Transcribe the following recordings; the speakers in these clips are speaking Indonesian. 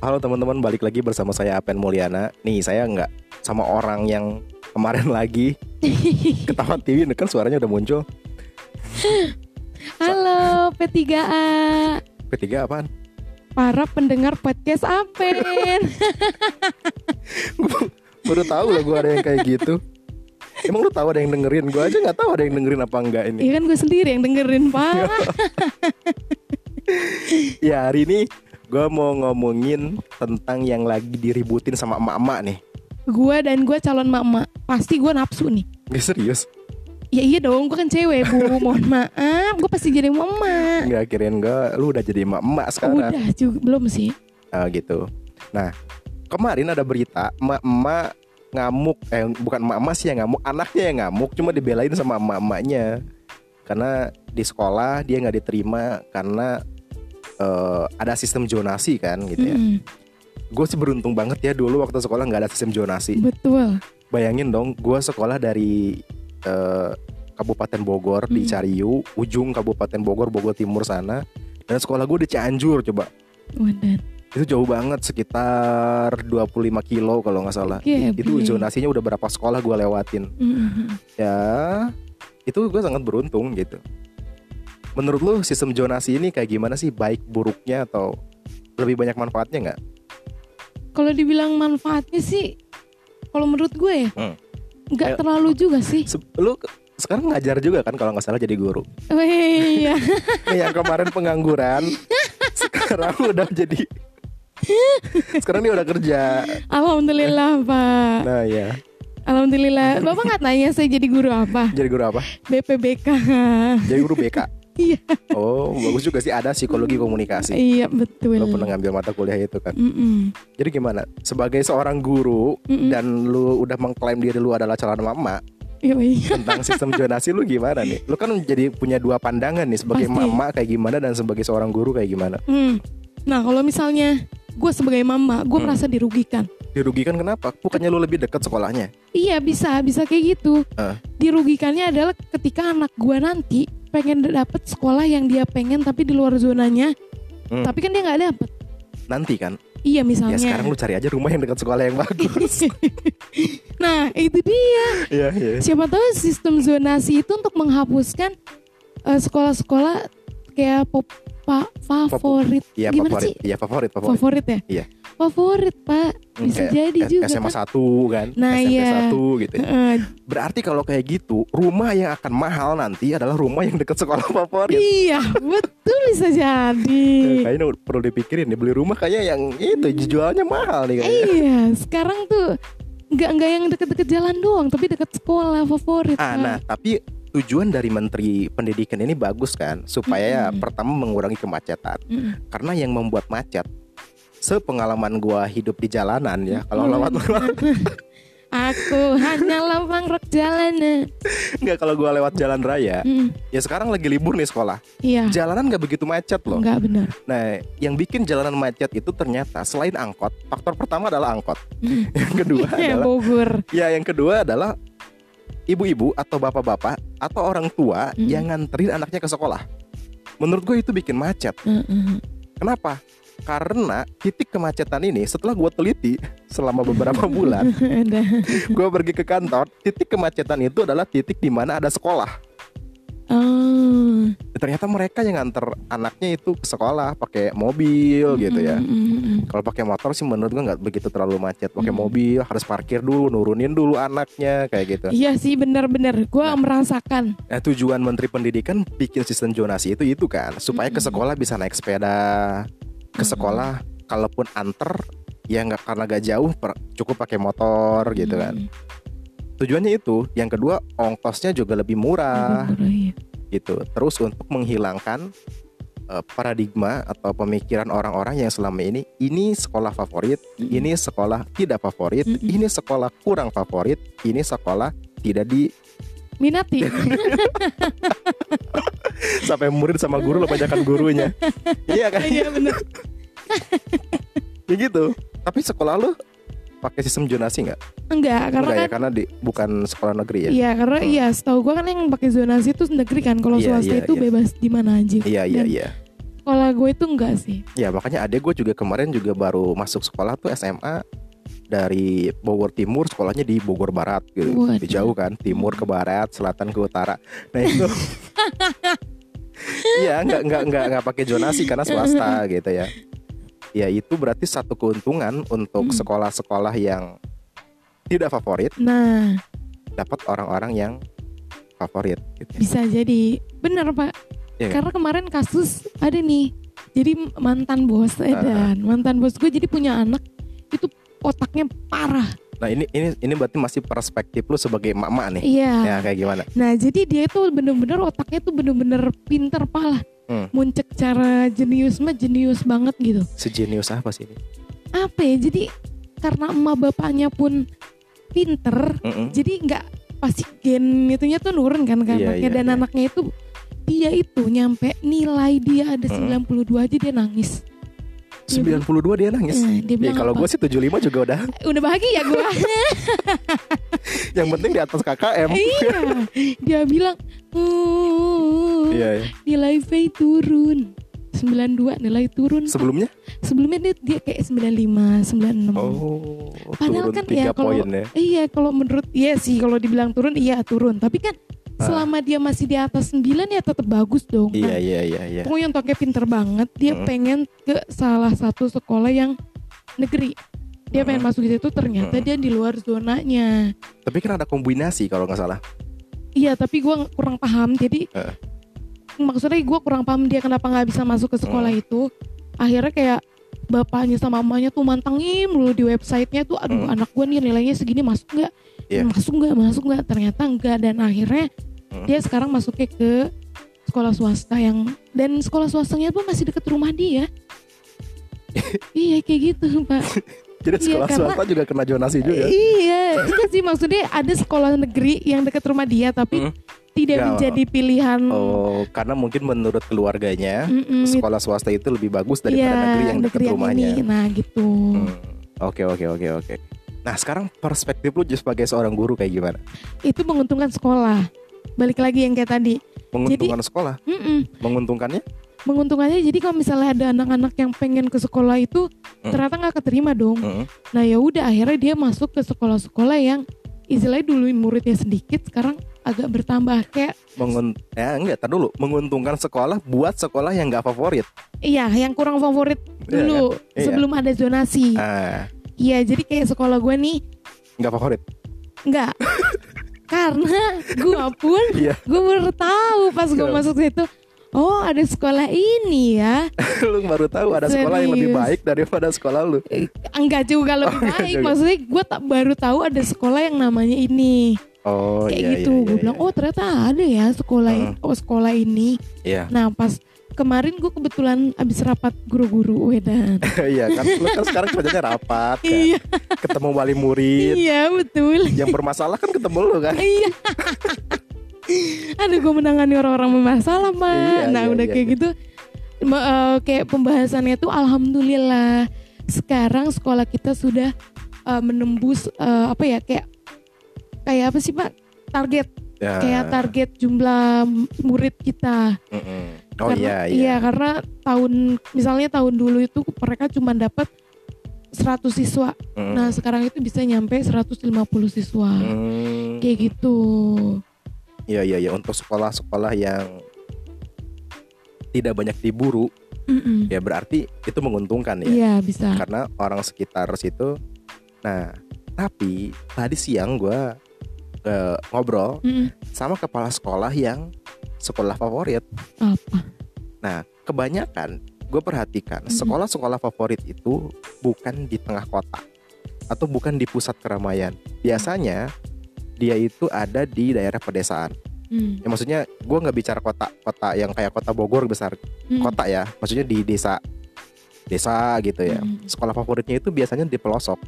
Halo teman-teman, balik lagi bersama saya Apen Mulyana. Nih, saya nggak sama orang yang kemarin lagi ketawa TV, kan suaranya udah muncul. Halo P3A P3 apaan? Para pendengar podcast Apen Baru tahu lah gue ada yang kayak gitu. Emang lu tahu ada yang dengerin? Gue aja nggak tahu ada yang dengerin apa enggak ini. Iya kan gue sendiri yang dengerin Pak Ya hari ini gue mau ngomongin tentang yang lagi diributin sama emak-emak nih. Gue dan gue calon mama Pasti gue nafsu nih Gak serius? Ya iya dong gue kan cewek bu Mohon maaf Gue pasti jadi mama Nggak kirain gue, lu udah jadi emak-emak sekarang. Udah juga belum sih Ah, gitu. Nah, kemarin ada berita emak-emak ngamuk, eh bukan emak-emak sih yang ngamuk, anaknya yang ngamuk, cuma dibelain sama emak-emaknya. Karena di sekolah dia nggak diterima karena eh, ada sistem zonasi kan gitu ya. Gue sih beruntung banget ya dulu waktu sekolah nggak ada sistem zonasi. Betul Bayangin dong, gue sekolah dari eh, Kabupaten Bogor di Mm. Cariu, ujung Kabupaten Bogor, Bogor Timur sana. Dan sekolah gue di Cianjur coba Wadah itu jauh banget sekitar 25 kilo kalau nggak salah Oke, itu Bli. zonasinya udah berapa sekolah gue lewatin Mm-mm. ya itu gue sangat beruntung gitu menurut lu sistem zonasi ini kayak gimana sih? Baik buruknya atau lebih banyak manfaatnya nggak? Kalau dibilang manfaatnya sih Kalau menurut gue ya Hmm. nggak Ayo. terlalu juga sih. Se- lu sekarang ngajar juga kan kalau nggak salah jadi guru? Oh iya Nih, yang kemarin pengangguran sekarang udah jadi sekarang dia udah kerja. Alhamdulillah Pak. Nah ya Alhamdulillah. Bapak nggak tanya saya jadi guru apa? Jadi guru apa? BPBK jadi guru BK Iya. Oh bagus juga sih ada psikologi komunikasi. Iya betul. Lo pernah ngambil mata kuliah itu kan? Mm-mm. jadi gimana? Sebagai seorang guru Mm-mm. dan lu udah mengklaim diri lu adalah calon mama tentang sistem zonasi lu gimana nih? Lu kan jadi punya dua pandangan nih sebagai Pasti. mama kayak gimana dan sebagai seorang guru kayak gimana? Hmm. Nah kalau misalnya gue sebagai mama gue Hmm. merasa dirugikan. Dirugikan kenapa? Bukannya lu lebih dekat sekolahnya? Iya bisa bisa kayak gitu. Ah. Dirugikannya adalah ketika anak gue nanti pengen dapet sekolah yang dia pengen tapi di luar zonanya. Hmm. Tapi kan dia nggak dapet. Nanti kan? Iya ya misalnya. sekarang lu cari aja rumah yang dekat sekolah yang bagus. Nah itu dia. Iya iya. Siapa tahu sistem zonasi itu untuk menghapuskan eh, sekolah-sekolah kayak pop, pa- favorit. Iya Gimana favorit. sih? Iya favorit favorit. Favorit ya? Iya. Favorit pak Bisa Kayak jadi juga SMA kan? 1 kan Nah, SMP iya. 1 gitu ya. Berarti kalau kayak gitu Rumah yang akan mahal nanti adalah rumah yang dekat sekolah favorit Iya betul bisa jadi Kayaknya perlu dipikirin nih beli rumah kayak yang itu jualnya mahal nih kayaknya. Iya sekarang tuh nggak nggak yang deket-deket jalan doang tapi deket sekolah favorit Ah, nah tapi tujuan dari Menteri Pendidikan ini bagus kan supaya ya Mm-mm. pertama mengurangi kemacetan Mm. karena yang membuat macet sepengalaman gua hidup di jalanan ya kalau Mm. lewat Aku hanya lempang rok jalanan nggak kalau gua lewat jalan raya Mm, ya sekarang lagi libur nih sekolah Iya jalanan nggak begitu macet loh nggak benar nah yang bikin jalanan macet itu ternyata selain angkot faktor pertama adalah angkot Mm. yang kedua Ya adalah Bogor Ya yang kedua adalah ibu-ibu atau bapak-bapak atau orang tua Mm. yang nganterin anaknya ke sekolah. Menurut gue itu bikin macet. Mm-mm. Kenapa? Karena titik kemacetan ini setelah gue teliti selama beberapa bulan, gue pergi ke kantor, titik kemacetan itu adalah titik di mana ada sekolah. Oh. Ternyata mereka yang nganter anaknya itu ke sekolah pakai mobil gitu ya. Kalau pakai motor sih menurut gue nggak begitu terlalu macet. Pakai mobil harus parkir dulu, nurunin dulu anaknya kayak gitu. Iya sih benar-benar gue Nah. merasakan Nah, tujuan Menteri Pendidikan bikin sistem zonasi itu itu kan supaya ke sekolah bisa naik sepeda ke Mm-mm. sekolah kalaupun anter ya nggak karena gak jauh per- cukup pakai motor gitu kan Mm. tujuannya itu yang kedua ongkosnya juga lebih murah Lebih murah, iya. gitu terus untuk menghilangkan eh, paradigma atau pemikiran orang-orang yang selama ini ini sekolah favorit Mm-mm. ini sekolah tidak favorit Mm-mm. ini sekolah kurang favorit ini sekolah tidak di Minati sampai murid sama guru lepajakan gurunya. Iya kan? Iya benar ya gitu. Tapi sekolah lu pakai sistem zonasi nggak? Enggak karena Enggak ya? kan karena di bukan sekolah negeri ya? Iya karena Hmm. iya setahu gue kan yang pakai zonasi itu negeri kan. Kalau Iya, swasta iya, itu iya. bebas di mana aja. Iya iya iya. sekolah gue itu enggak sih. Ya makanya adek gue juga kemarin juga baru masuk sekolah tuh SMA dari Bogor Timur sekolahnya di Bogor Barat gitu Waduh. Di jauh kan timur ke barat selatan ke utara nah itu Iya nggak nggak nggak nggak pakai zonasi karena swasta gitu ya ya itu berarti satu keuntungan untuk Hmm. sekolah-sekolah yang tidak favorit Nah, dapat orang-orang yang favorit gitu. bisa jadi bener pak. Kan? Karena kemarin kasus ada nih. Jadi mantan bos. Edan, mantan bos gue jadi punya anak itu otaknya parah. Nah ini ini ini berarti masih perspektif lu sebagai emak-emak nih Iya. ya kayak gimana Nah jadi dia tuh bener-bener otaknya tuh bener-bener pinter pala. Hmm. Muncul cara jenius mah jenius banget gitu. sejenius apa sih ini Apa ya? Jadi karena emak bapaknya pun pinter, Mm-mm. jadi nggak pasti gen itunya tuh nurun kan ke Iya, anaknya iya, dan iya. anaknya itu dia itu nyampe nilai dia ada Mm. 92 aja dia nangis. 92 dia nangis Nah, dia Ya kalau gue sih 75 juga udah udah bahagia gue. Yang penting di atas KKM iya. Dia bilang, "Uh, Iya iya. nilai V turun." 92 nilai turun. Sebelumnya Sebelumnya dia, dia kayak 95, 96. Oh Padahal kan 3 ya kalau ya Iya, kalau menurut iya sih kalau dibilang turun iya turun, tapi kan. Selama dia masih di atas 9 ya tetap bagus dong. Iya Nah, iya iya iya Pokoknya Tokyo pinter banget, dia Mm. pengen ke salah satu sekolah yang negeri. Dia pengen Mm. masuk di situ ternyata Mm. dia di luar zonanya. Tapi kan ada kombinasi kalau nggak salah Iya, tapi gua kurang paham. Jadi Heeh. maksudnya gua kurang paham dia kenapa nggak bisa masuk ke sekolah Mm. itu. Akhirnya kayak bapaknya sama mamanya tuh mantengin dulu di websitenya tuh aduh Mm. anak gua nih nilainya segini masuk nggak Iya. masuk nggak masuk nggak ternyata enggak dan akhirnya Mm. dia sekarang masuknya ke sekolah swasta yang dan sekolah swastanya tuh masih deket rumah dia iya kayak gitu pak Jadi Iya, sekolah karena- swasta juga kena zonasi juga iya itu sih maksudnya ada sekolah negeri yang deket rumah dia tapi Mm. tidak Nggak. menjadi pilihan Oh karena mungkin menurut keluarganya Mm-mm, Sekolah swasta itu lebih bagus daripada iya, negeri yang dekat rumahnya ini. nah gitu Hmm, Oke oke oke oke Nah sekarang perspektif lu sebagai seorang guru kayak gimana? itu menguntungkan sekolah balik lagi yang kayak tadi Menguntungkan sekolah? Mm-mm. Menguntungkannya? menguntungkannya jadi kalau misalnya ada anak-anak yang pengen ke sekolah itu Mm. ternyata nggak keterima dong Mm. Nah ya udah akhirnya dia masuk ke sekolah-sekolah yang istilahnya dulu muridnya sedikit sekarang agak bertambah kayak Mengun ya enggak, tar dulu. Menguntungkan sekolah buat sekolah yang nggak favorit. iya yang kurang favorit Iya dulu Iya. sebelum ada zonasi. Ah, Iya jadi kayak sekolah gue nih nggak favorit. enggak karena gue pun Iya. gue baru tahu pas gue masuk situ oh ada sekolah ini ya lu baru tahu ada sekolah yang lebih Serius. baik daripada sekolah lu. enggak juga lebih Oh, baik juga. maksudnya gue tak baru tahu ada sekolah yang namanya ini Oh kayak iya gitu iya. gue iya, bilang iya. oh ternyata ada ya sekolah Heeh. oh sekolah ini Iya. Nah pas kemarin gue kebetulan abis rapat guru-guru Wedan. Iya kan lu kan sekarang kerjanya rapat kan. iya, Ketemu wali murid. iya betul. Yang bermasalah kan ketemu lu kan. iya. Aduh gue menangani orang-orang bermasalah mah. Iya, nah iya, udah iya, kayak iya. gitu, ma- eh, kayak pembahasannya tuh alhamdulillah sekarang sekolah kita sudah eh, menembus eh, apa ya kayak kayak apa sih pak target Ya. kayak target jumlah murid kita. Mm-mm. Oh karena, iya iya. karena tahun misalnya tahun dulu itu mereka cuma dapat 100 siswa. Mm. Nah, sekarang itu bisa nyampe 150 siswa. Hmm. Kayak gitu. Iya iya iya untuk sekolah-sekolah yang tidak banyak diburu Mm-mm. ya berarti itu menguntungkan ya. Iya, bisa. Karena orang sekitar situ. Nah, tapi tadi siang gua eh, ngobrol Mm-mm. sama kepala sekolah yang sekolah favorit. Apa? Nah, kebanyakan gue perhatikan sekolah-sekolah favorit itu bukan di tengah kota atau bukan di pusat keramaian. Biasanya dia itu ada di daerah pedesaan. Mm. Ya maksudnya gue nggak bicara kota kota yang kayak kota Bogor besar Mm. kota ya. Maksudnya di desa desa gitu ya. Mm. Sekolah favoritnya itu biasanya di pelosok.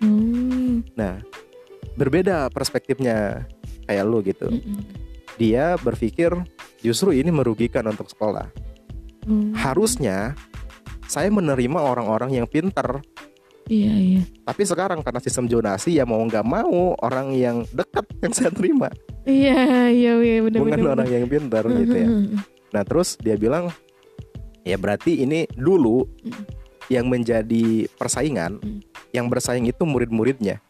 Mm. Nah, berbeda perspektifnya kayak lu gitu. Mm-mm. Dia berpikir justru ini merugikan untuk sekolah. Mm. harusnya saya menerima orang-orang yang pinter Iya, iya. tapi sekarang karena sistem zonasi ya mau nggak mau orang yang dekat yang saya terima Iya, iya, iya, benar bukan benar. orang yang pinter gitu ya nah terus dia bilang Ya berarti ini dulu yang menjadi persaingan, yang bersaing itu murid-muridnya.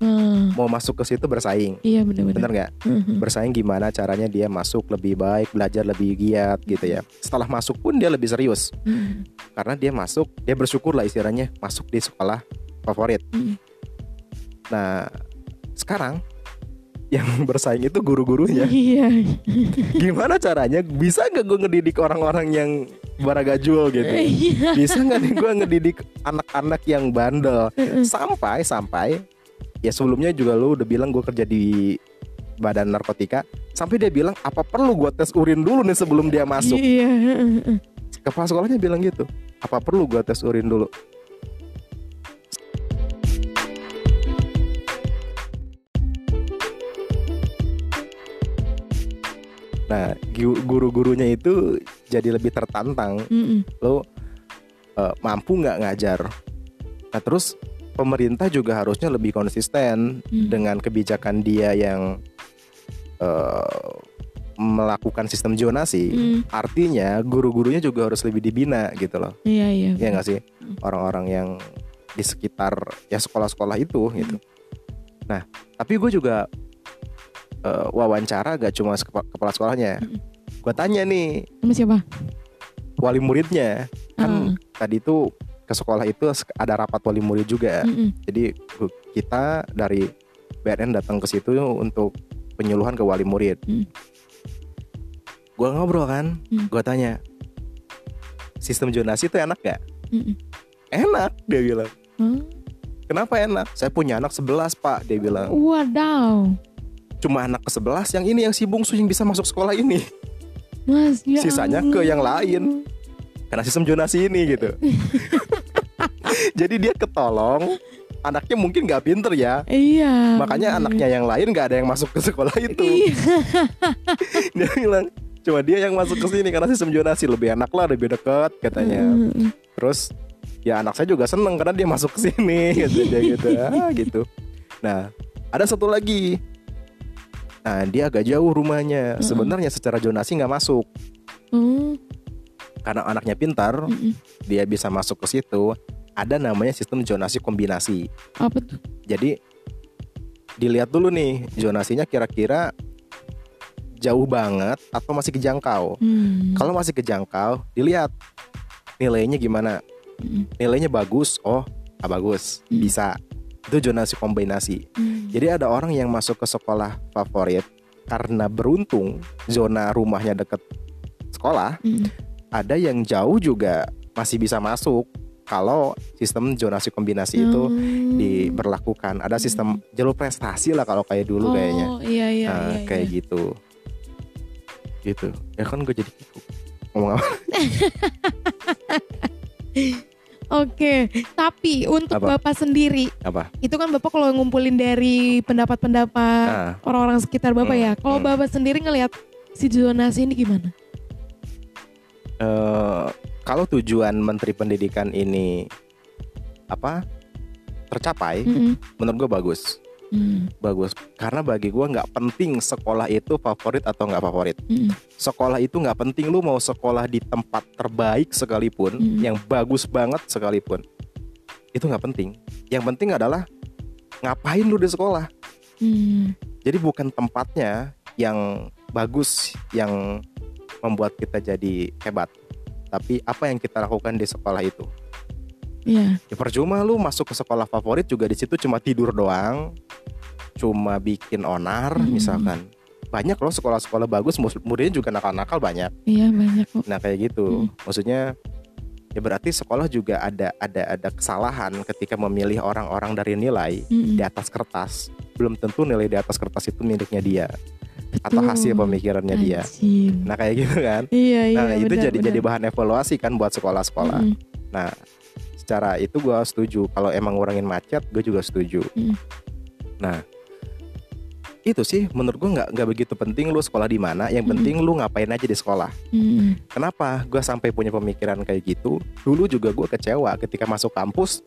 Ah, Mau masuk ke situ bersaing. iya benar-benar. Bener nggak? Mhm. Bersaing gimana caranya dia masuk lebih baik, belajar lebih giat gitu ya. Setelah masuk pun dia lebih serius. Mhm. Karena dia masuk, dia bersyukur lah istilahnya masuk di sekolah favorit. Mhm. Nah, sekarang yang bersaing itu guru-gurunya. Iya. Gimana caranya? Bisa nggak gue ngedidik orang-orang yang baragajul gitu? Iya. Bisa nggak nih gue ngedidik anak-anak yang bandel? Heeh. Sampai sampai ya sebelumnya juga lu udah bilang gue kerja di badan narkotika. Sampai dia bilang apa perlu gue tes urin dulu nih sebelum dia masuk? Iya. Kepala sekolahnya bilang gitu. Apa perlu gue tes urin dulu? Nah, gu- guru-gurunya itu jadi lebih tertantang. Mhm. Lo eh, mampu nggak ngajar? Nah, terus pemerintah juga harusnya lebih konsisten Mhm. dengan kebijakan dia yang eh, melakukan sistem zonasi. Mhm. Artinya guru-gurunya juga harus lebih dibina gitu loh. Iya iya. Ya nggak sih? Hmm. Orang-orang yang di sekitar ya sekolah-sekolah itu gitu. Nah, tapi gue juga eh, wawancara gak cuma kepala sekolahnya. Hmm. Gue tanya nih Sama siapa? wali muridnya. Kan tadi itu ke sekolah itu ada rapat wali murid juga. Mhm. Jadi gu- kita dari BNN datang ke situ untuk penyuluhan ke wali murid. Hmm. Gue ngobrol kan, Hmm. gue tanya sistem zonasi itu enak gak? Mhm. Enak dia bilang. Hah? Kenapa enak? Saya punya anak 11 pak Dia bilang Wadaw. Cuma anak ke 11 Yang ini yang si bungsu yang bisa masuk sekolah ini Mas, ya Sisanya ke yang lain. Karena sistem zonasi ini gitu Jadi dia ketolong Anaknya mungkin gak pinter ya Iya. Makanya bener. anaknya yang lain gak ada yang masuk ke sekolah itu Iya. Dia bilang Cuma dia yang masuk ke sini Karena sistem zonasi lebih enak lah Lebih dekat katanya Mhm. Terus ya anak saya juga seneng karena dia masuk ke sini gitu dia gitu ah, gitu. Nah ada satu lagi. Nah dia agak jauh rumahnya. Mm-mm. Sebenarnya secara zonasi nggak masuk Oh. Karena anaknya pintar Mhm. dia bisa masuk ke situ. Ada namanya sistem zonasi kombinasi. Apa tuh? Jadi dilihat dulu nih zonasinya kira-kira jauh banget atau masih kejangkau. Hmm. Kalau masih kejangkau, dilihat nilainya gimana. Mhm. nilainya bagus oh ah, bagus Hmm. bisa itu zonasi kombinasi Hmm. jadi ada orang yang masuk ke sekolah favorit karena beruntung zona rumahnya deket sekolah Mhm. Ada yang jauh juga masih bisa masuk kalau sistem zonasi kombinasi itu Hmm. diberlakukan ada sistem jalur prestasi lah kalau kayak dulu kayaknya Oh, iya iya Nah, iya. kayak iya. gitu gitu ya kan gue jadi ngomong apa Oke, tapi untuk Apa? Bapak sendiri, apa itu kan Bapak kalau ngumpulin dari pendapat-pendapat nah, orang-orang sekitar Bapak Hmm, ya. Kalau hmm. Bapak sendiri ngelihat si zonasi ini gimana? Eh, kalau tujuan Menteri Pendidikan ini apa tercapai, Mhm. menurut gue bagus, Hmm. bagus. Karena bagi gue nggak penting sekolah itu favorit atau nggak favorit. Mhm. Sekolah itu nggak penting lu mau sekolah di tempat terbaik sekalipun, Mm. yang bagus banget sekalipun, itu nggak penting. Yang penting adalah ngapain lu di sekolah. Hmm. Jadi bukan tempatnya yang bagus yang membuat kita jadi hebat, tapi apa yang kita lakukan di sekolah itu. Iya. Ya percuma lu masuk ke sekolah favorit juga di situ cuma tidur doang, cuma bikin onar Hmm. misalkan. Banyak loh sekolah-sekolah bagus, muridnya juga nakal-nakal banyak. Iya banyak kok. Nah kayak gitu, Hmm. maksudnya ya berarti sekolah juga ada ada ada kesalahan ketika memilih orang-orang dari nilai Mhm. di atas kertas. Belum tentu nilai di atas kertas itu miliknya dia atau hasil pemikirannya dia. Nah kayak gitu kan. Iya iya. Nah itu benar, jadi jadi benar. bahan evaluasi kan buat sekolah-sekolah. Mhm. Nah, secara itu gue setuju. Kalau emang ngurangin macet, gue juga setuju. Mm. Nah, itu sih menurut gue nggak nggak begitu penting lu sekolah di mana. Yang penting lu ngapain aja di sekolah. Mhm. Kenapa? Gue sampai punya pemikiran kayak gitu. Dulu juga gue kecewa ketika masuk kampus.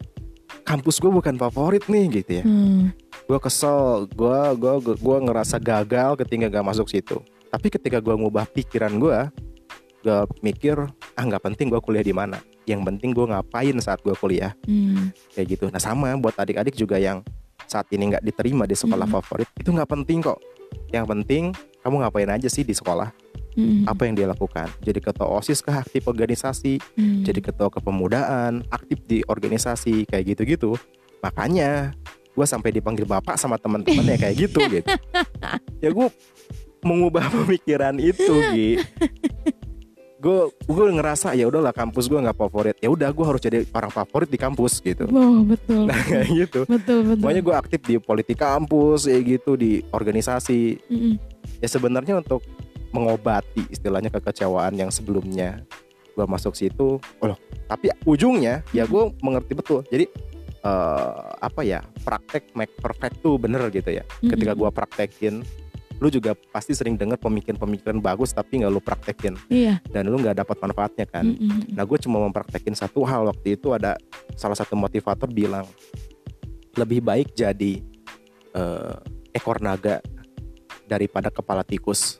Kampus gue bukan favorit nih gitu ya. Hmm. Gue kesel. Gue gua gua, gua ngerasa gagal ketika gak masuk situ. Tapi ketika gue ngubah pikiran gue, gue mikir ah nggak penting gue kuliah di mana yang penting gue ngapain saat gue kuliah Hmm. kayak gitu nah sama buat adik-adik juga yang saat ini nggak diterima di sekolah Mm-mm. favorit itu nggak penting kok yang penting kamu ngapain aja sih di sekolah Hmm. apa yang dia lakukan jadi ketua osis kah aktif organisasi Hmm. jadi ketua kepemudaan aktif di organisasi kayak gitu-gitu makanya gue sampai dipanggil bapak sama teman-temannya kayak gitu gitu ya gue mengubah pemikiran itu Gi gue gue ngerasa ya udahlah kampus gue nggak favorit ya udah gue harus jadi orang favorit di kampus gitu Oh, betul. nah kayak gitu betul, betul. Makanya gue aktif di politik kampus ya gitu di organisasi Mm-mm. ya sebenarnya untuk mengobati istilahnya kekecewaan yang sebelumnya gue masuk situ oh loh, tapi ujungnya ya gue mengerti betul jadi eh, apa ya praktek make perfect tuh bener gitu ya ketika Mm-mm. gue praktekin lu juga pasti sering dengar pemikiran-pemikiran bagus tapi nggak lu praktekin Iya. dan lu nggak dapat manfaatnya kan Mm-mm. Nah gue cuma mempraktekin satu hal waktu itu ada salah satu motivator bilang lebih baik jadi eh, ekor naga daripada kepala tikus.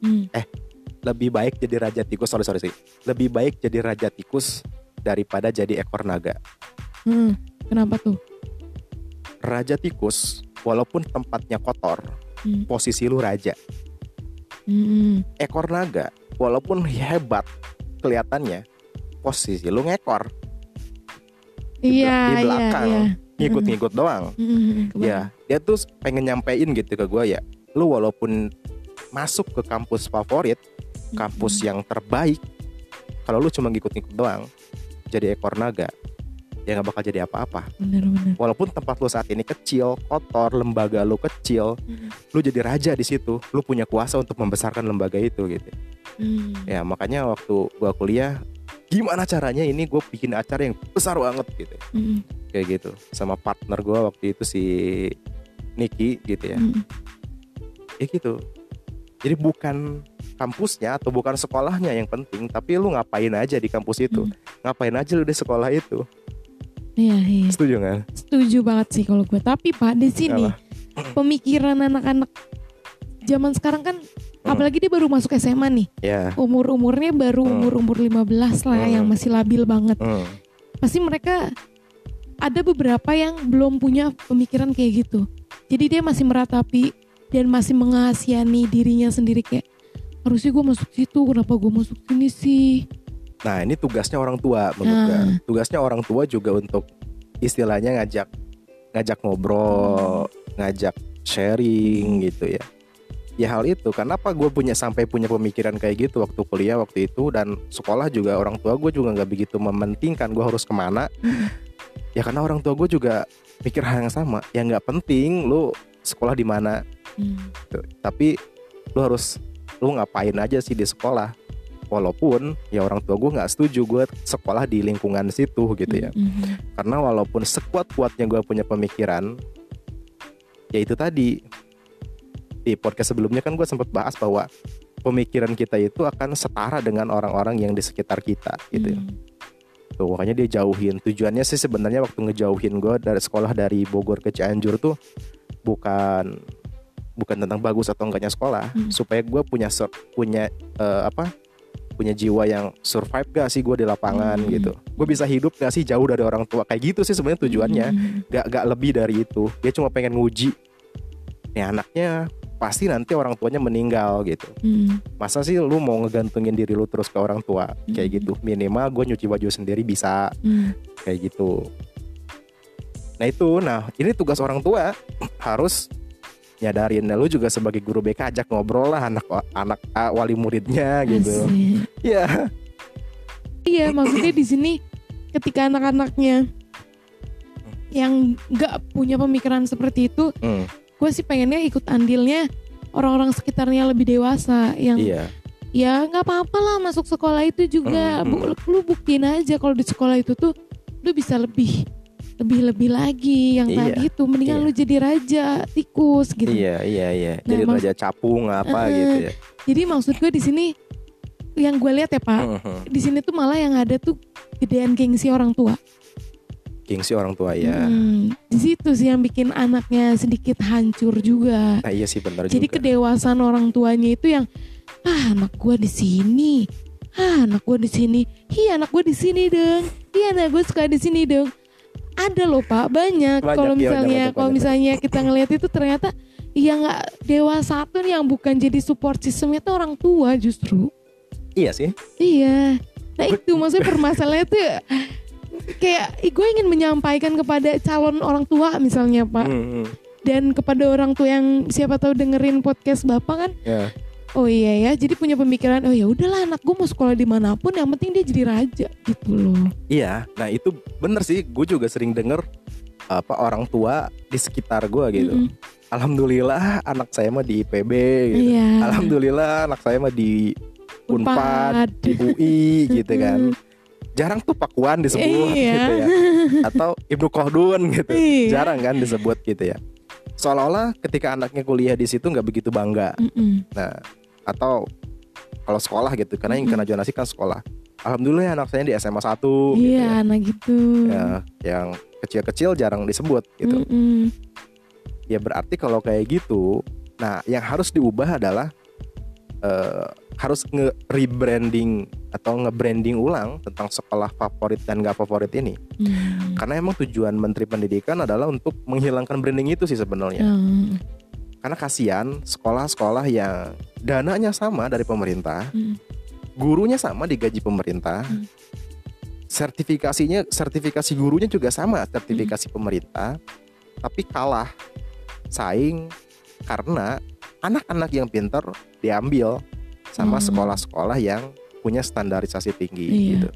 Mm. Lebih baik jadi raja tikus. Sorry sorry sih. Lebih baik jadi raja tikus daripada jadi ekor naga. Mm. Kenapa tuh? Raja tikus walaupun tempatnya kotor, Mm. posisi lu raja. Mm-mm. Ekor naga walaupun hebat kelihatannya, posisi lu ngekor, Di Iya, di iya, belakang. iya. ngikut-ngikut doang. Mm-mm. Kebayang. Ya, dia tuh pengen nyampein gitu ke gue ya. Lu walaupun masuk ke kampus favorit, kampus yang terbaik, kalau lu cuma ngikut-ngikut doang, jadi ekor naga, ya nggak bakal jadi apa-apa. Walaupun tempat lu saat ini kecil, kotor, lembaga lu kecil, lu jadi raja di situ. Lu punya kuasa untuk membesarkan lembaga itu gitu. Mm. Ya makanya waktu gua kuliah, gimana caranya ini gue bikin acara yang besar banget gitu. Mm. Kayak gitu. Sama partner gua waktu itu si Niki gitu ya. Mm. ya gitu jadi bukan kampusnya atau bukan sekolahnya yang penting tapi lu ngapain aja di kampus itu Hmm. ngapain aja lu di sekolah itu Iya, iya. setuju nggak Setuju banget sih kalau gue. Tapi Pak di sini pemikiran anak-anak zaman sekarang kan apalagi dia baru masuk SMA nih. ya Umur-umurnya baru Hmm. umur-umur 15 lah Hmm. yang masih labil banget. hmm. Pasti mereka ada beberapa yang belum punya pemikiran kayak gitu. Jadi dia masih meratapi dan masih mengasihani dirinya sendiri kayak harusnya gue masuk situ, kenapa gue masuk sini sih? nah ini tugasnya orang tua menurut Nah. tugasnya orang tua juga untuk istilahnya ngajak ngajak ngobrol ngajak sharing gitu ya. Ya hal itu. Kenapa gue punya sampai punya pemikiran kayak gitu waktu kuliah waktu itu? Dan sekolah juga orang tua gue juga nggak begitu mementingkan gue harus ke mana. Hmm. ya karena orang tua gue juga mikir hal yang sama. Ya nggak penting lu sekolah di mana Hmm. gitu. tapi lu harus lu ngapain aja sih di sekolah walaupun ya orang tua gue nggak setuju gue sekolah di lingkungan situ gitu ya Hmm. karena walaupun sekuat kuatnya gue punya pemikiran ya itu tadi di podcast sebelumnya kan gue sempat bahas bahwa pemikiran kita itu akan setara dengan orang-orang yang di sekitar kita gitu ya. Hmm. Tuh, makanya dia jauhin. Tujuannya sih sebenarnya waktu ngejauhin gue dari sekolah dari Bogor ke Cianjur tuh bukan bukan tentang bagus atau enggaknya sekolah, Hmm. supaya gue punya sur- punya eh, apa? punya jiwa yang survive gak sih gue di lapangan Hmm. gitu. Gue bisa hidup gak sih jauh dari orang tua kayak gitu sih sebenarnya tujuannya. Hmm. Gak gak lebih dari itu. Dia cuma pengen nguji. Nih anaknya pasti nanti orang tuanya meninggal gitu Hmm. masa sih lu mau ngegantungin diri lu terus ke orang tua kayak Hmm. gitu minimal gue nyuci baju sendiri bisa Hmm. kayak gitu nah itu nah ini tugas orang tua harus nyadarin. Nah, lu juga sebagai guru BK ajak ngobrol lah anak anak wali muridnya gitu. Asik. ya Iya, maksudnya di sini ketika anak-anaknya yang nggak punya pemikiran seperti itu, Hmm, gue sih pengennya ikut andilnya orang-orang sekitarnya lebih dewasa yang iya. ya nggak apa-apa lah masuk sekolah itu juga. Hmm, Bu- lu buktiin aja kalau di sekolah itu tuh lu bisa lebih lebih lebih lagi yang Iya, tadi itu mendingan iya. lu jadi raja tikus gitu. Iya iya iya. Nah, jadi raja capung apa Eh, gitu ya. Jadi maksud gue di sini yang gue lihat ya pak Mhm. di sini tuh malah yang ada tuh gedean gengsi orang tua. Gengsi orang tua ya Hmm, di situ sih yang bikin anaknya sedikit hancur juga. nah iya sih benar Jadi juga. kedewasaan orang tuanya itu yang ah anak gua di sini, ah anak gue di sini. Hi anak gue di sini dong. Hi anak gue suka di sini dong ada loh pak banyak, Banyak, kalau iya, misalnya kalau misalnya kita ngelihat itu ternyata yang nggak dewasa tuh yang bukan jadi support system itu orang tua justru Iya sih. iya nah itu maksudnya permasalahannya tuh kayak gue ingin menyampaikan kepada calon orang tua misalnya pak Hmm, hmm. dan kepada orang tua yang siapa tahu dengerin podcast bapak kan Ya. Oh iya ya jadi punya pemikiran oh ya udahlah anak gue mau sekolah di mana pun yang penting dia jadi raja gitu loh Iya, nah itu bener sih. Gue juga sering denger apa orang tua di sekitar gue gitu. Mm-mm. Alhamdulillah anak saya mah di IPB gitu. iya Alhamdulillah anak saya mah di Unpad, di UI gitu kan. Jarang tuh Pakuan disebut Iya. gitu ya. Atau Ibnu Kohdun gitu. Iya. Jarang kan disebut gitu ya. Seolah-olah ketika anaknya kuliah di situ nggak begitu bangga. Mm-mm. Nah, atau kalau sekolah gitu karena yang kena zonasi kan sekolah. Alhamdulillah anak saya di SMA 1 gitu iya ya. nah gitu Ya, yang kecil-kecil jarang disebut gitu. Mm-mm. Ya berarti kalau kayak gitu, nah yang harus diubah adalah eh, harus nge-rebranding atau nge-branding ulang tentang sekolah favorit dan gak favorit ini. Hmm. Karena emang tujuan Menteri Pendidikan adalah untuk menghilangkan branding itu sih sebenarnya. Hmm. Karena kasihan sekolah-sekolah yang dananya sama dari pemerintah, Hmm. gurunya sama digaji pemerintah, Hmm. sertifikasinya sertifikasi gurunya juga sama sertifikasi Hmm. pemerintah, tapi kalah saing karena anak-anak yang pintar diambil sama Hmm. sekolah-sekolah yang punya standarisasi tinggi Iya. gitu.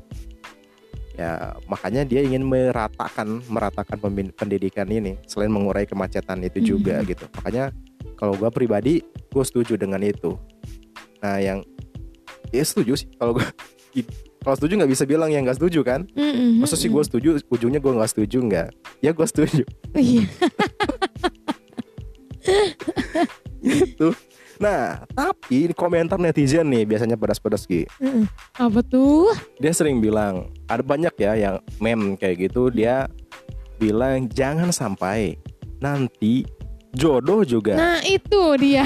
Ya makanya dia ingin meratakan meratakan pendidikan ini selain mengurai kemacetan itu juga Hmm. gitu. Makanya kalau gua pribadi gue setuju dengan itu. Nah yang ya setuju sih kalau gue kalau setuju nggak bisa bilang yang nggak setuju kan? Mm-mm. Masa sih gue setuju ujungnya gue nggak setuju nggak? Ya gue setuju Iya. gitu. Nah tapi komentar netizen nih biasanya pedas-pedas gitu. Mm-mm. Apa tuh? Dia sering bilang ada banyak ya yang meme kayak gitu dia bilang jangan sampai nanti jodoh juga Nah itu dia.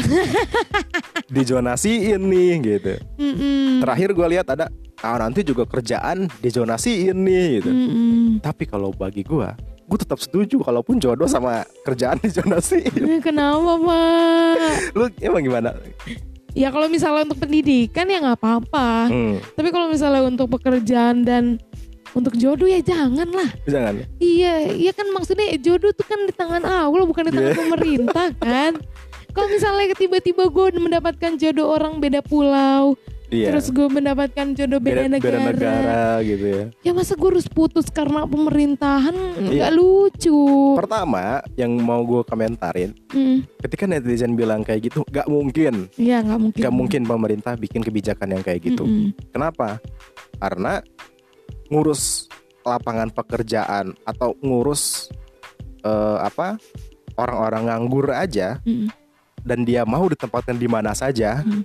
dijonasiin nih gitu. Mm-mm. Terakhir gue lihat ada ah nanti juga kerjaan dijonasiin nih gitu. Mm-mm. Tapi kalau bagi gue, gue tetap setuju kalaupun jodoh sama kerjaan dijonasiin. Eh, Kenapa pak? Lu emang gimana? Ya kalau misalnya untuk pendidikan ya nggak apa-apa. Hmm, Tapi kalau misalnya untuk pekerjaan dan untuk jodoh ya jangan lah. jangan. Iya, iya kan maksudnya jodoh tuh kan di tangan Allah bukan di tangan Iya. pemerintah kan. Kalau misalnya tiba-tiba gue mendapatkan jodoh orang beda pulau, Iya. terus gue mendapatkan jodoh beda, beda, negara, beda negara gitu ya. ya masa gue harus putus karena pemerintahan Iya. nggak lucu. Pertama, yang mau gue komentarin, Hmm, ketika netizen bilang kayak gitu, gak mungkin, Iya nggak mungkin. gak mungkin pemerintah bikin kebijakan yang kayak gitu. Mm-mm. Kenapa? Karena ngurus lapangan pekerjaan atau ngurus eh, apa orang-orang nganggur aja Mm-mm. dan dia mau ditempatkan di mana saja, Hmm.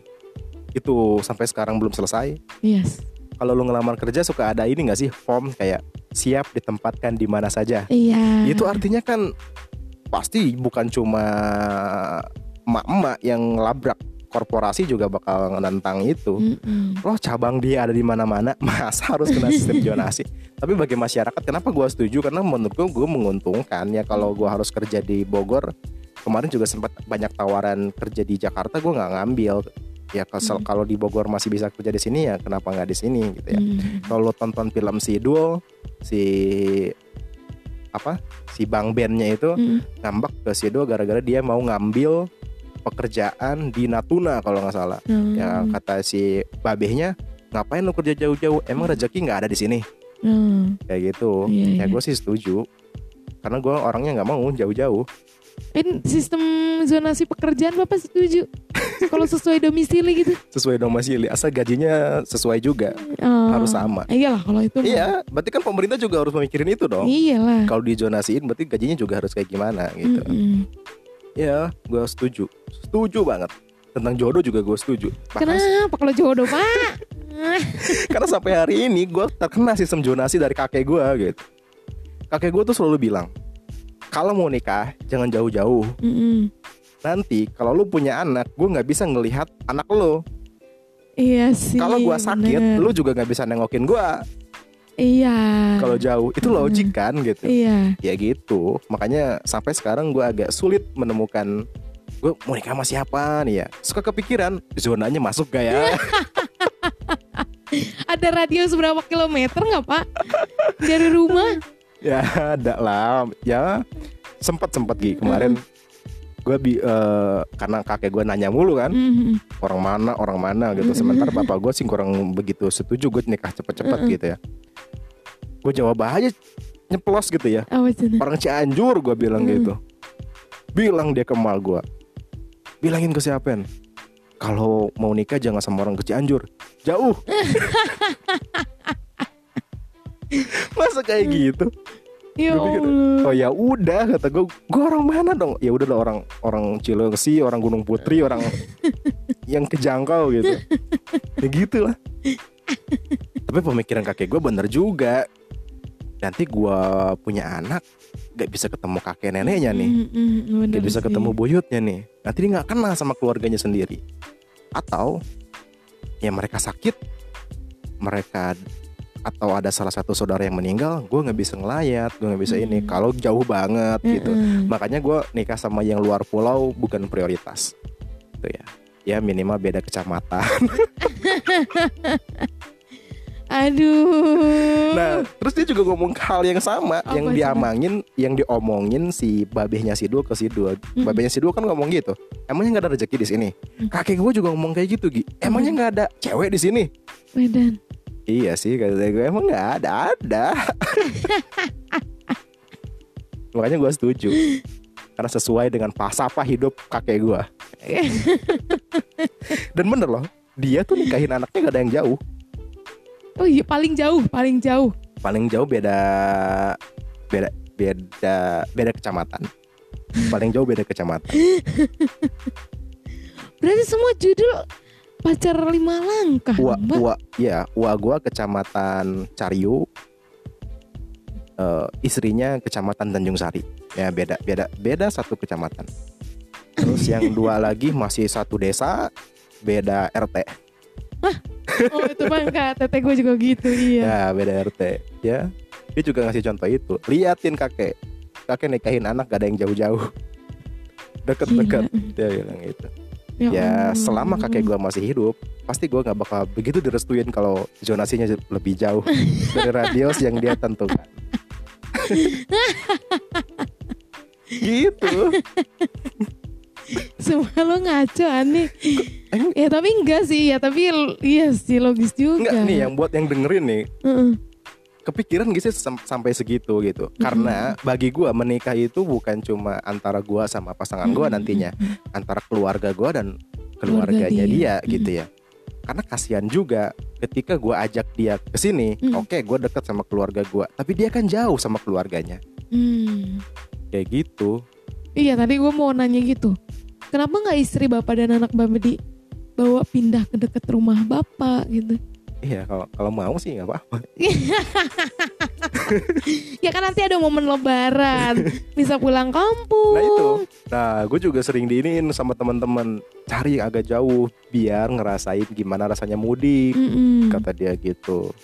itu sampai sekarang belum selesai. Yes. Kalau lu ngelamar kerja suka ada ini nggak sih form kayak siap ditempatkan di mana saja. Iya. Itu artinya kan pasti bukan cuma emak-emak yang labrak korporasi juga bakal nentang itu. Mm-mm. Loh cabang dia ada di mana-mana, masa harus kena sistem zonasi? Tapi bagi masyarakat, kenapa gua setuju? Karena menurut gua, gua menguntungkan ya kalau gua harus kerja di Bogor. Kemarin juga sempat banyak tawaran kerja di Jakarta, gua nggak ngambil. Ya kesel Hmm. kalau di Bogor masih bisa kerja di sini ya, kenapa nggak di sini gitu ya? Mm. Kalau lo tonton film Sidul, si apa? Si Bang Bennya itu Mm. ngambek ke Sidul gara-gara dia mau ngambil pekerjaan di Natuna kalau nggak salah. Mm. Ya kata si babehnya ngapain lu kerja jauh-jauh? Emang rezeki nggak ada di sini? Mm. Kayak gitu. Iya, ya iya. gue sih setuju. Karena gue orangnya nggak mau jauh-jauh. Kan sistem zonasi pekerjaan bapak setuju? Kalau sesuai domisili gitu? Sesuai domisili, asal gajinya sesuai juga, Oh. harus sama. Iyalah kalau itu. mah. Iya, berarti kan pemerintah juga harus memikirin itu dong. Iyalah. Kalau dijonasiin berarti gajinya juga harus kayak gimana gitu. Mm-mm. Ya, gue setuju. Setuju banget. Tentang jodoh juga gue setuju. Bahkan Kenapa kalau jodoh pak? karena sampai hari ini gue terkena sistem zonasi dari kakek gue gitu. Kakek gue tuh selalu bilang, kalau mau nikah jangan jauh-jauh. Mm-mm. Nanti kalau lu punya anak, gue nggak bisa ngelihat anak lo. Iya sih. Kalau gua sakit, bener. lu juga nggak bisa nengokin gua Iya. kalau jauh. Itu Mm-mm. logik kan gitu. Iya. Ya gitu. Makanya sampai sekarang gua agak sulit menemukan gue mau nikah sama siapa nih ya. Suka kepikiran zonanya masuk gak ya? Ada radius berapa kilometer nggak pak dari rumah? ya ada lah. Ya sempat sempat Gi kemarin. Gue bi eh, karena kakek gue nanya mulu kan Mhm. orang mana orang mana gitu. Mm-mm. Sementara bapak gue sih kurang begitu setuju gue nikah cepet-cepet Mm-mm. gitu ya. Gue jawab aja nyeplos gitu ya. Itu? Orang Cianjur gue bilang Mm. gitu. Bilang dia ke emak gue. Bilangin ke siapa Kalau mau nikah jangan sama orang ke Cianjur. Jauh. Masa kayak gitu? Ya pikir, Allah. Oh ya udah kata gue, gue orang mana dong? Ya udah lah orang orang Cilengsi, orang Gunung Putri, orang yang kejangkau gitu. Ya gitulah. Tapi pemikiran kakek gue bener juga. Nanti gue punya anak, gak bisa ketemu kakek neneknya nih, mhm, bener gak bisa sih. ketemu buyutnya nih. Nanti dia nggak kenal sama keluarganya sendiri. Atau ya mereka sakit, mereka atau ada salah satu saudara yang meninggal, gue nggak bisa ngelayat, gue nggak bisa ini. Mm. Kalau jauh banget gitu. Mhm. Makanya gue nikah sama yang luar pulau bukan prioritas. Itu ya. Ya minimal beda kecamatan. Aduh. Nah, terus dia juga ngomong hal yang sama Apa yang diamangin, yang diomongin si babehnya si Dul ke si Dul. Mm. Babehnya si Dul kan ngomong gitu. Emangnya nggak ada rezeki di sini? Kakek gue juga ngomong kayak gitu, Gi. Emangnya nggak ada cewek di sini? Medan. Iya sih kata gue emang nggak ada ada. Makanya gue setuju. Karena sesuai dengan pasapa hidup kakek gue. Dan bener loh, dia tuh nikahin anaknya gak ada yang jauh. Oh iya paling jauh, paling jauh. Paling jauh beda beda beda beda kecamatan. Paling jauh beda kecamatan. Berarti semua judul pacar lima langkah. Ua, dong, Mbak. ua, ya, ua gua kecamatan Cariu. Eh, istrinya kecamatan Tanjung Sari. Ya beda beda beda satu kecamatan. Terus yang dua lagi masih satu desa, beda RT. Oh itu bang kak, tete gue juga gitu iya. Ya beda RT. Ya, dia juga ngasih contoh itu. Liatin kakek, kakek nikahin anak gak ada yang jauh-jauh. Deket-deket. Dia bilang gitu. Ya Allah. selama kakek gua masih hidup, pasti gua nggak bakal begitu direstuin kalau zonasinya lebih jauh dari radius yang dia tentukan. gitu. Semua lo ngaco aneh. Emang- Ya tapi enggak sih, ya tapi iya sih logis juga. Enggak nih yang buat yang dengerin nih Heeh. Kepikiran gitu sam- sampai segitu gitu. Karena bagi gua menikah itu bukan cuma antara gua sama pasangan gua nantinya, antara keluarga gua dan keluarganya Keluarga dia, dia. gitu ya. Karena kasihan juga ketika gua ajak dia ke sini, Hmm. oke gua deket sama keluarga gua, tapi dia kan jauh sama keluarganya. Hmm. Kayak gitu. Iya tadi gue mau nanya gitu. Kenapa nggak istri bapak dan anak bapak di bawa pindah ke deket rumah bapak gitu? Iya, kalau kalau mau sih nggak apa-apa. Ya kan nanti ada momen lebaran, bisa pulang kampung. Nah itu. Nah, gue juga sering diinin sama teman-teman cari agak jauh biar ngerasain gimana rasanya mudik. Mm-mm. Kata dia gitu.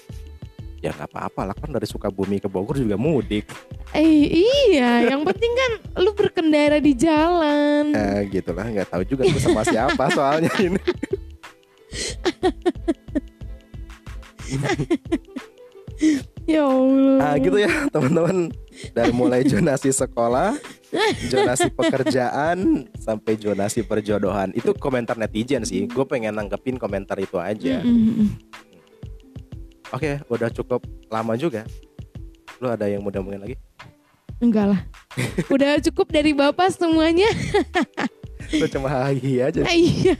Ya nggak apa-apa lah kan dari Sukabumi ke Bogor juga mudik. Eh iya, yang penting kan lu berkendara di jalan. Eh gitu lah, nggak tahu juga gue sama siapa soalnya ini. Ya Allah. Ah gitu ya teman-teman. Dari mulai jonasi sekolah, jonasi pekerjaan, sampai jonasi perjodohan. Itu komentar netizen sih. Gue pengen nanggepin komentar itu aja. Mm-mm. Oke, udah cukup lama juga. Lu ada yang mau ngomongin lagi? Enggak lah. Udah cukup dari bapak semuanya. Lu cuma hahi aja. Ah, iya.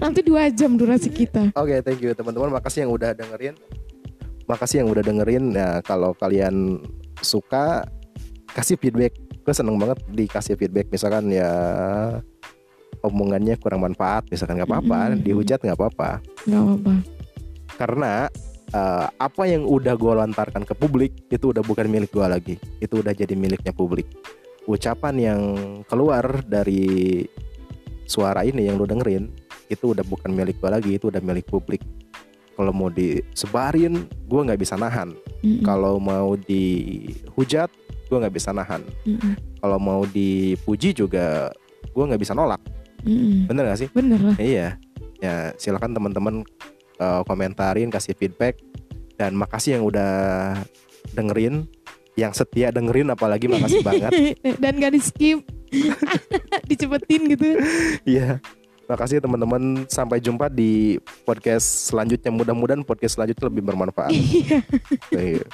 Nanti dua jam durasi kita. Oke, thank you teman-teman. Makasih yang udah dengerin. Makasih yang udah dengerin. Nah, kalau kalian suka kasih feedback. Gue seneng banget dikasih feedback. Misalkan ya omongannya kurang manfaat, misalkan nggak apa-apa, Mm-mm. dihujat nggak apa-apa. Gak apa-apa. Karena eh, apa yang udah gue lontarkan ke publik itu udah bukan milik gue lagi. Itu udah jadi miliknya publik. Ucapan yang keluar dari suara ini yang lu dengerin itu udah bukan milik gue lagi itu udah milik publik. Kalau mau disebarin gue nggak bisa nahan. Mm-mm. kalau mau dihujat gue nggak bisa nahan. Mm-mm. kalau mau dipuji juga gue nggak bisa nolak. Mm-mm. bener gak sih? Bener lah. Iya. Ya silakan teman-teman eh, komentarin kasih feedback. Dan makasih yang udah dengerin yang setia dengerin apalagi makasih banget dan gak di skip dicepetin gitu Iya. Makasih teman-teman. Sampai jumpa di podcast selanjutnya. Mudah-mudahan podcast selanjutnya lebih bermanfaat. iya Iya.